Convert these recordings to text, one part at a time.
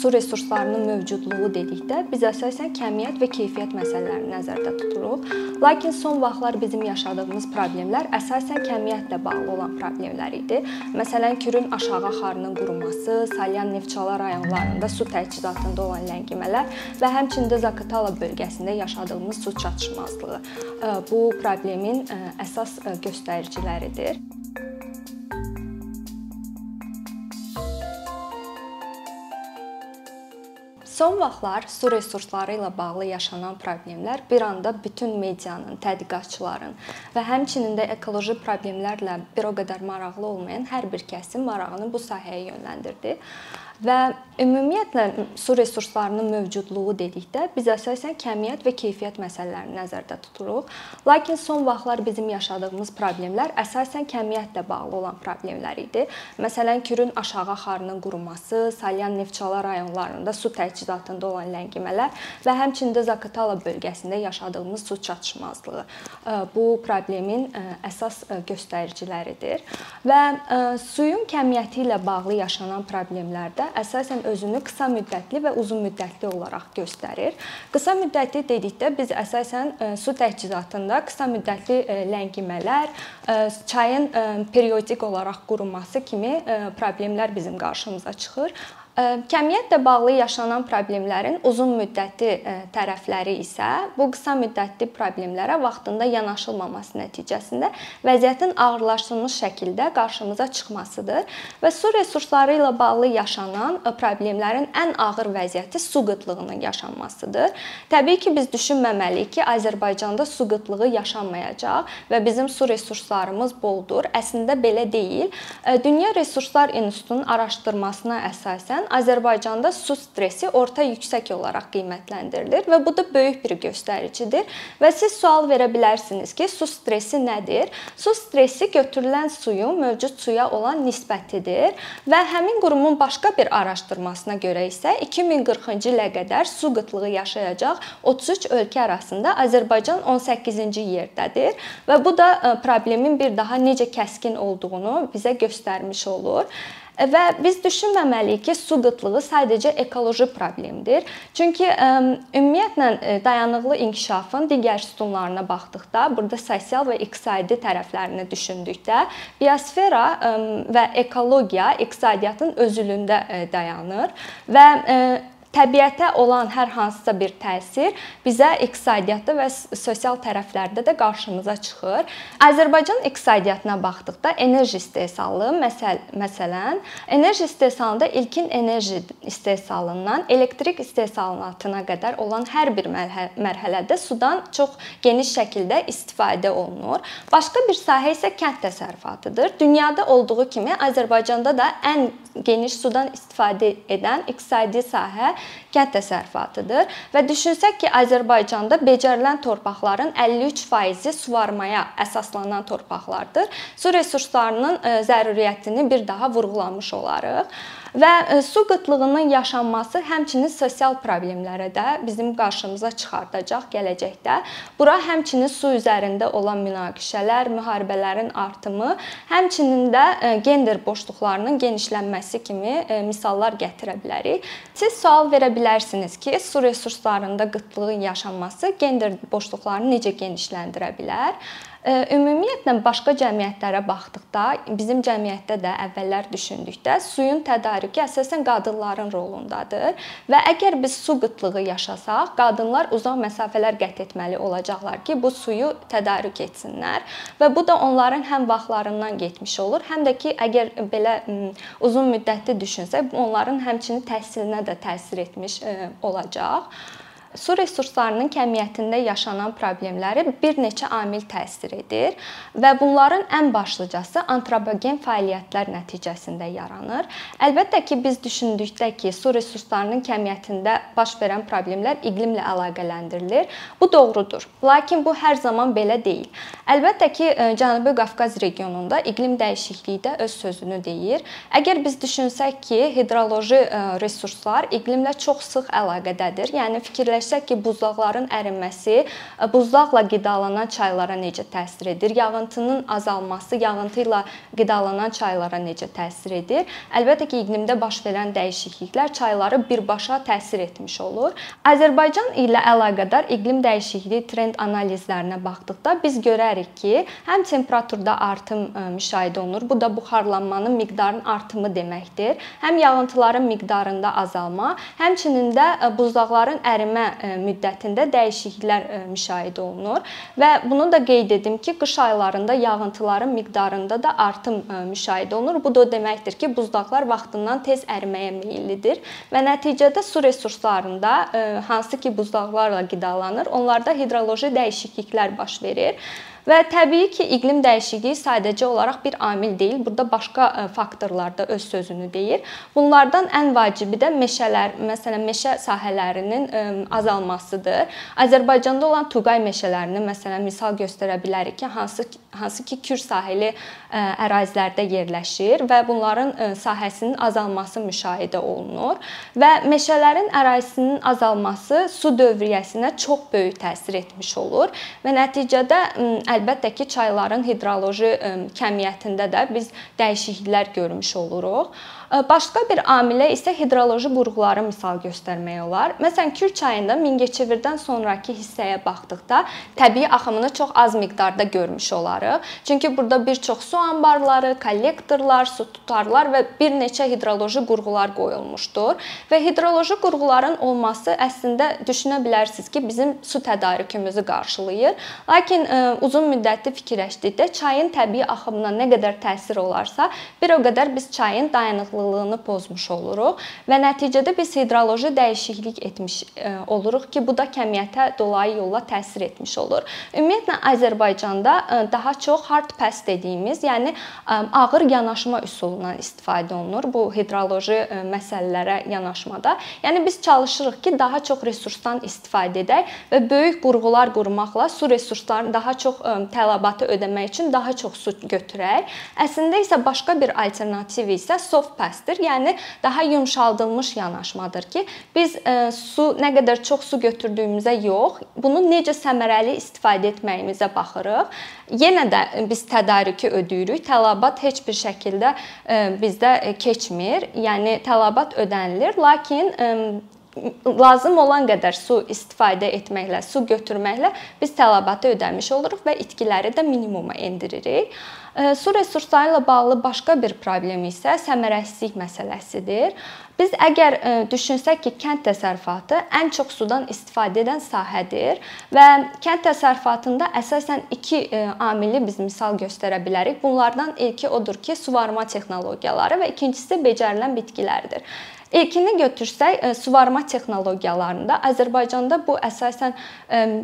su resurslarının mövcudluğu dedikdə biz əsasən kəmiyyət və keyfiyyət məsələlərini nəzərdə tuturuq. Lakin son vaxtlar bizim yaşadığımız problemlər əsasən kəmiyyətlə bağlı olan problemlər idi. Məsələn, Kürün aşağı axarının quruması, Salyan Neftçala rayonlarında su təchizatında olan ləngimələr və həmçinin də Zaqatala bölgəsində yaşadığımız su çatışmazlığı bu problemin əsas göstəriciləridir. Son vaxtlar su resursları ilə bağlı yaşanan problemlər bir anda bütün medianın, tədqiqatçıların və həmçinin də ekoloji problemlərlə bir o qədər maraqlı olmayan hər bir kəsin marağını bu sahəyə yönləndirdi. Və ümumiyyətlə su resurslarının mövcudluğu dedikdə biz əsasən kəmiyyət və keyfiyyət məsələlərini nəzərdə tuturuq. Lakin son vaxtlar bizim yaşadığımız problemlər əsasən kəmiyyətlə bağlı olan problemlər idi. Məsələn, Kürün aşağı axarının quruması, Salyan Neftçala rayonlarında su təchizatında olan ləngimələr və həmçinin də Zaqatala bölgəsində yaşadığımız su çatışmazlığı bu problemin əsas göstəriciləridir. Və suyun kəmiyyəti ilə bağlı yaşanan problemlərdə əsasən özünü qısa müddətli və uzun müddətli olaraq göstərir. Qısa müddətli dedikdə biz əsasən e, su təchizatında qısa müddətli e, ləngimələr, e, çayın periodik olaraq quruması kimi problemlər bizim qarşımıza çıxır. Kəmiyyətlə bağlı yaşanan problemlərin uzun müddətli tərəfləri isə bu qısa müddətli problemlərə vaxtında yanaşılmaması nəticəsində vəziyyətin ağırlaşdırılmış şəkildə qarşımıza çıxmasıdır və su resursları ilə bağlı yaşanan problemlərin ən ağır vəziyyəti su qıtlığının yaşanmasıdır. Təbii ki, biz düşünməməliyik ki, Azərbaycanda su qıtlığı yaşanmayacaq və bizim su resurslarımız boldur. Əslində belə deyil. Dünya Resurslar İnstitutunun araşdırmasına əsasən Azərbaycanda su stressi orta yüksək olaraq qiymətləndirilir və bu da böyük bir göstəricidir. Və siz sual verə bilərsiniz ki, su stressi nədir? Su stressi götürülən suyun mövcud suya olan nisbətidir və həmin qurumun başqa bir araşdırmasına görə isə 2040-cı ilə qədər su qıtlığı yaşayacaq 33 ölkə arasında Azərbaycan 18-ci yerdədir və bu da e, problemin bir daha necə kəskin olduğunu bizə göstərmiş olur. Və biz düşünməməliyik ki, su qıtlığı sadəcə ekoloji problemdir. Çünki ümumiyyətlə e, dayanıqlı inkişafın digər sütunlarına baxdıqda, burada sosial və iqtisadi tərəflərini düşündükdə, biosfera və ekologiya iqtisadiyyatın özülündə e, dayanır və e, təbiətə olan hər hansısa bir təsir bizə iqtisadiyyatda və sosial tərəflərdə də qarşımıza çıxır. Azərbaycan iqtisadiyyatına baxdıqda enerji istehsalı, məsəl məsələn, enerji istehsalında ilkin enerji istehsalından elektrik istehsalatına qədər olan hər bir mərhələdə sudan çox geniş şəkildə istifadə olunur. Başqa bir sahə isə kənd təsərrüfatıdır. Dünyada olduğu kimi Azərbaycanda da ən geniş sudan istifadə edən iqtisadi sahə kənd təsərrüfatıdır və düşünsək ki, Azərbaycanda becərilən torpaqların 53%-i suvarmaya əsaslanan torpaqlardır. Su resurslarının e, zəruriyyətini bir daha vurğulamış olarıq. Və e, su qıtlığının yaşanması həmçinin sosial problemlərə də bizim qarşımıza çıxardacaq gələcəkdə. Bura həmçinin su üzərində olan münaqişələr, müharibələrin artımı, həmçinin də e, gender boşluqlarının genişlənməsi kimi e, misallar gətirə bilərik. Siz sual verə bilərsiniz ki, su resurslarında qıtlığın yaşanması gender boşluqlarını necə genişləndirə bilər? Ümumiyyətlə başqa cəmiyyətlərə baxdıqda, bizim cəmiyyətdə də əvvəllər düşündükdə suyun tədarükü əsasən qadınların rolundadır və əgər biz su qıtlığı yaşasaq, qadınlar uzaq məsafələr qət etməli olacaqlar ki, bu suyu tədarük etsinlər və bu da onların həm vaxtlarından getmiş olur, həm də ki, əgər belə uzun müddətli düşünsək, onların həmçinin təhsilinə də təsir etmiş olacaq. Su resurslarının kəmiyyətində yaşanan problemləri bir neçə amil təsir edir və bunların ən başlıcası antropogen fəaliyyətlər nəticəsində yaranır. Əlbəttə ki, biz düşündükdə ki, su resurslarının kəmiyyətində baş verən problemlər iqlimlə əlaqələndirilir. Bu doğrudur. Lakin bu hər zaman belə deyil. Əlbəttə ki, e, Cənubi Qafqaz regionunda iqlim dəyişikliyi də öz sözünü deyir. Əgər biz düşünsək ki, hidroloji e, resurslar iqlimlə çox sıx əlaqədədir, yəni fikirləşək fikirləşsək ki, buzlaqların əriməsi buzlaqla qidalanan çaylara necə təsir edir? Yağıntının azalması yağıntı ilə qidalanan çaylara necə təsir edir? Əlbəttə ki, iqlimdə baş verən dəyişikliklər çayları birbaşa təsir etmiş olur. Azərbaycan ilə əlaqədar iqlim dəyişikliyi trend analizlərinə baxdıqda biz görərik ki, həm temperaturda artım müşahidə olunur. Bu da buxarlanmanın miqdarının artımı deməkdir. Həm yağıntıların miqdarında azalma, həmçinin də buzlaqların ərimə müddətində dəyişikliklər müşahidə olunur və bunu da qeyd edim ki, qış aylarında yağıntıların miqdarında da artım müşahidə olunur. Bu da o deməkdir ki, buzlaqlar vaxtından tez əriməyə meyllidir və nəticədə su resurslarında hansı ki buzlaqlarla qidalanır, onlarda hidroloji dəyişikliklər baş verir. Və təbii ki, iqlim dəyişikliyi sadəcə olaraq bir amil deyil. Burada başqa e, faktorlar da öz sözünü deyir. Bunlardan ən vacibi də meşələr, məsələn, meşə sahələrinin e, azalmasıdır. Azərbaycanda olan Tuqay meşələrini məsələn misal göstərə bilərik ki, hansı hansı ki Kür sahili e, ərazilərdə yerləşir və bunların sahəsinin azalması müşahidə olunur və meşələrin ərazisinin azalması su dövriyyəsinə çox böyük təsir etmiş olur və nəticədə əlbəttə ki, çayların hidroloji kəmiyyətində də biz dəyişikliklər görmüş oluruq. Başqa bir amilə isə hidroloji qurğuları misal göstərmək olar. Məsələn, Kür çayında Mingəçevirdən sonrakı hissəyə baxdıqda təbii axımını çox az miqdarda görmüş olarıq. Çünki burada bir çox su anbarları, kollektorlar, su tutarlar və bir neçə hidroloji qurğular qoyulmuşdur. Və hidroloji qurğuların olması əslində düşünə bilərsiniz ki, bizim su tədarükümüzü qarşılayır. Lakin ə, uzun müddətli fikirləşdikdə çayın təbii axımına nə qədər təsir olarsa, bir o qədər biz çayın dayanıqlı dayanıqlılığını pozmuş oluruq və nəticədə biz hidroloji dəyişiklik etmiş e, oluruq ki, bu da kəmiyyətə dolayı yolla təsir etmiş olur. Ümumiyyətlə Azərbaycanda e, daha çox hard pass dediyimiz, yəni e, ağır yanaşma üsulundan istifadə olunur bu hidroloji məsələlərə yanaşmada. Yəni biz çalışırıq ki, daha çox resursdan istifadə edək və böyük qurğular qurmaqla su resurslarının daha çox tələbatı ödəmək üçün daha çox su götürək. Əslində isə başqa bir alternativ isə soft pass prosesdir. Yəni daha yumşaldılmış yanaşmadır ki, biz e, su nə qədər çox su götürdüyümüzə yox, bunu necə səmərəli istifadə etməyimizə baxırıq. Yenə də biz tədarükü ödəyirik. Tələbat heç bir şəkildə e, bizdə keçmir. Yəni tələbat ödənilir, lakin e, lazım olan qədər su istifadə etməklə, su götürməklə biz tələbatı ödəmiş oluruq və itkiləri də minimuma endiririk. Su resursları ilə bağlı başqa bir problem isə səmərəsizlik məsələsidir. Biz əgər düşünsək ki, kənd təsərrüfatı ən çox sudan istifadə edən sahədir və kənd təsərrüfatında əsasən 2 amili biz misal göstərə bilərik. Bunlardan ilki odur ki, suvarma texnologiyaları və ikincisi becərilən bitkilərdir. İlkini götürsək, suvarma texnologiyalarında Azərbaycanda bu əsasən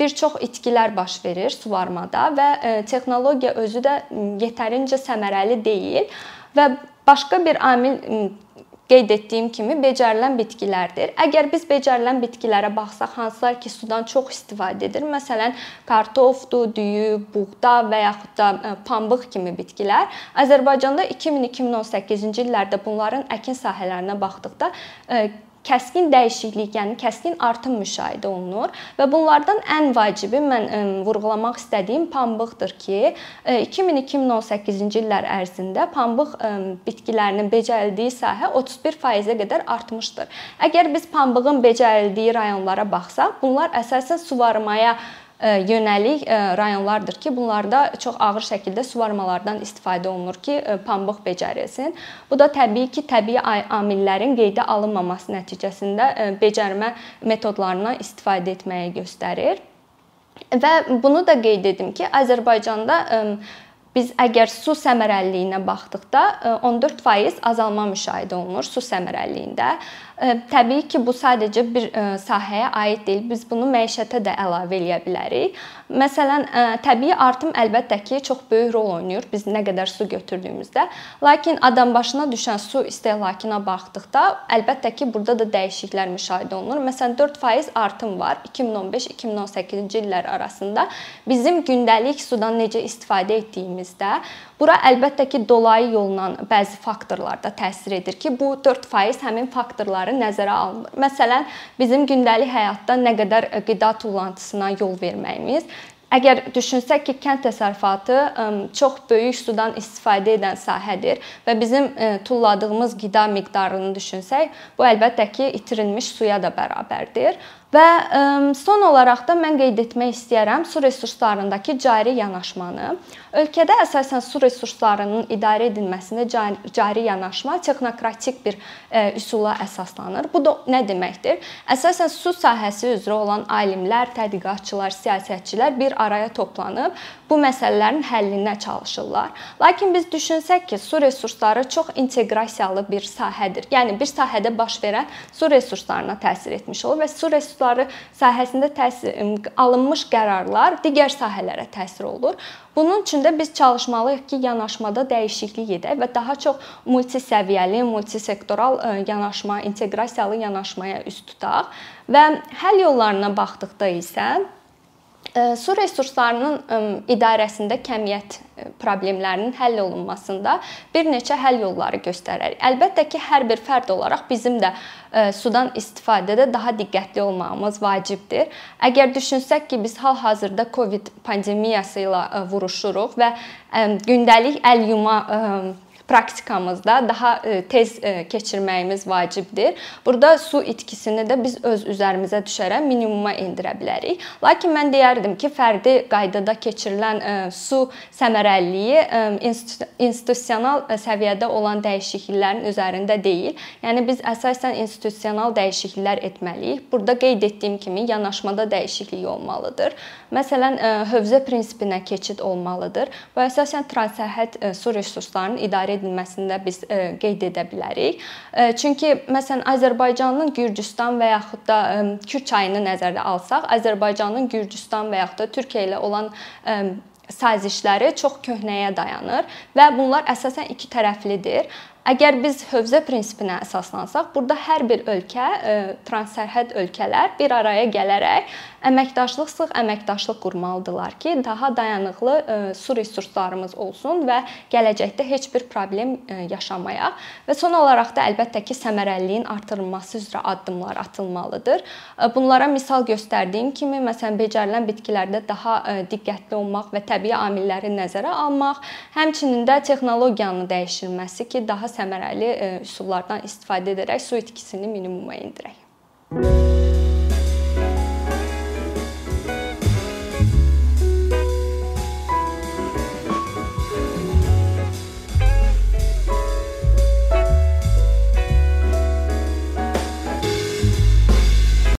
bir çox itkilər baş verir suvarmada və texnologiya özü də yetərincə səmərəli deyil və başqa bir amil qeyd etdiyim kimi becərilən bitkilərdir. Əgər biz becərilən bitkilərə baxsaq, hansılar ki, sudan çox istifadə edir, məsələn, kartofdur, düyü, buğda və yaxud da e, pambıq kimi bitkilər, Azərbaycanda 2000-2018-ci illərdə bunların əkin sahələrinə baxdıqda e, kəskin dəyişiklik, yəni kəskin artım müşahidə olunur və bunlardan ən vacibi mən vurğulamaq istədiyim pambıqdır ki, 2000-2018-ci illər ərzində pambıq bitkilərinin becərildiyi sahə 31%-ə qədər artmışdır. Əgər biz pambığın becərildiyi rayonlara baxsaq, bunlar əsasən suvarmaya yönəlik rayonlardır ki, bunlarda çox ağır şəkildə suvarmalardan istifadə olunur ki, pambıq becərilsin. Bu da təbii ki, təbii amillərin qeydə alınmaması nəticəsində becərmə metodlarından istifadə etməyi göstərir. Və bunu da qeyd edim ki, Azərbaycanda biz əgər su səmərəliliyinə baxdıqda 14% azalma müşahidə olunur su səmərəliliyində. Təbii ki, bu sadəcə bir sahəyə aid deyil. Biz bunu məişətə də əlavə eləyə bilərik. Məsələn, təbii artım əlbəttə ki, çox böyük rol oynayır biz nə qədər su götürdüyümüzdə. Lakin adam başına düşən su istehlakına baxdıqda, əlbəttə ki, burada da dəyişikliklər müşahidə olunur. Məsələn, 4% artım var 2015-2018-ci illər arasında. Bizim gündəlik sudan necə istifadə etdiyimizdə Bura əlbəttə ki, dolayı yolla bəzi faktorlar da təsir edir ki, bu 4% həmin faktorları nəzərə alınır. Məsələn, bizim gündəlik həyatda nə qədər qida tullantısına yol verməyimiz, Əgər düşünsək ki, kənd təsərrüfatı çox böyük sudan istifadə edən sahədir və bizim tulladığımız qida miqdarını düşünsək, bu əlbəttə ki, itirilmiş suya da bərabərdir. Və son olaraq da mən qeyd etmək istəyirəm su resurslarındakı cari yanaşmanı. Ölkədə əsasən su resurslarının idarə edilməsində cari yanaşma texnokratik bir üsula əsaslanır. Bu da nə deməkdir? Əsasən su sahəsi üzrə olan alimlər, tədqiqatçılar, siyasətçilər bir araya toplanıb bu məsələlərin həllinə çalışırlar. Lakin biz düşünsək ki, su resursları çox inteqrasiyalı bir sahədir. Yəni bir sahədə baş verən su resurslarına təsir etmiş olur və su resursları resursları sahəsində təsir alınmış qərarlar digər sahələrə təsir olur. Bunun üçün də biz çalışmalıyıq ki, yanaşmada dəyişiklik edək və daha çox multisəviyyəli, multisektoral yanaşma, inteqrasiyalı yanaşmaya üst tutaq və həll yollarına baxdıqda isə Su resurslarının idarəsində kəmiyyət problemlərinin həll olunmasında bir neçə həll yolları göstərər. Əlbəttə ki, hər bir fərd olaraq bizim də sudan istifadədə daha diqqətli olmağımız vacibdir. Əgər düşünsək ki, biz hal-hazırda COVID pandemiyası ilə vuruşuruq və gündəlik əl yuma praktikamızda daha e, tez e, keçirməyimiz vacibdir. Burada su itkisini də biz öz üzərimizə düşərək minimuma endirə bilərik. Lakin mən deyərdim ki, fərdi qaydada keçirilən e, su səmərəliliyi institusional səviyyədə olan dəyişikliklərin üzərində deyil. Yəni biz əsasən institusional dəyişikliklər etməliyik. Burada qeyd etdiyim kimi yanaşmada dəyişiklik olmalıdır. Məsələn, hövzə prinsipinə keçid olmalıdır və əsasən transsərhəd su resurslarının idarə edilməsində biz e, qeyd edə bilərik. E, çünki məsələn Azərbaycanın Gürcüstan və yaxud da e, Kür çayını nəzərə alsaq, Azərbaycanın Gürcüstan və yaxud da Türkiyə ilə olan sazişləri çox köhnəyə dayanır və bunlar əsasən iki tərəflidir. Əgər biz hövzə prinsipinə əsaslansaq, burada hər bir ölkə, transsərhəd ölkələr bir araya gələrək əməkdaşlıq sıx əməkdaşlıq qurmalıdırlar ki, daha dayanıqlı e, su resurslarımız olsun və gələcəkdə heç bir problem e, yaşamayaq. Və son olaraq da əlbəttə ki, səmərəliliyin artırılması üzrə addımlar atılmalıdır. E, bunlara misal göstərdiyim kimi, məsələn, becərilən bitkilərdə daha diqqətli olmaq və təbii amilləri nəzərə almaq, həmçinin də texnologiyanın dəyişilməsi ki, daha səmərəli üsullardan istifadə edərək su itkisini minimuma endirək.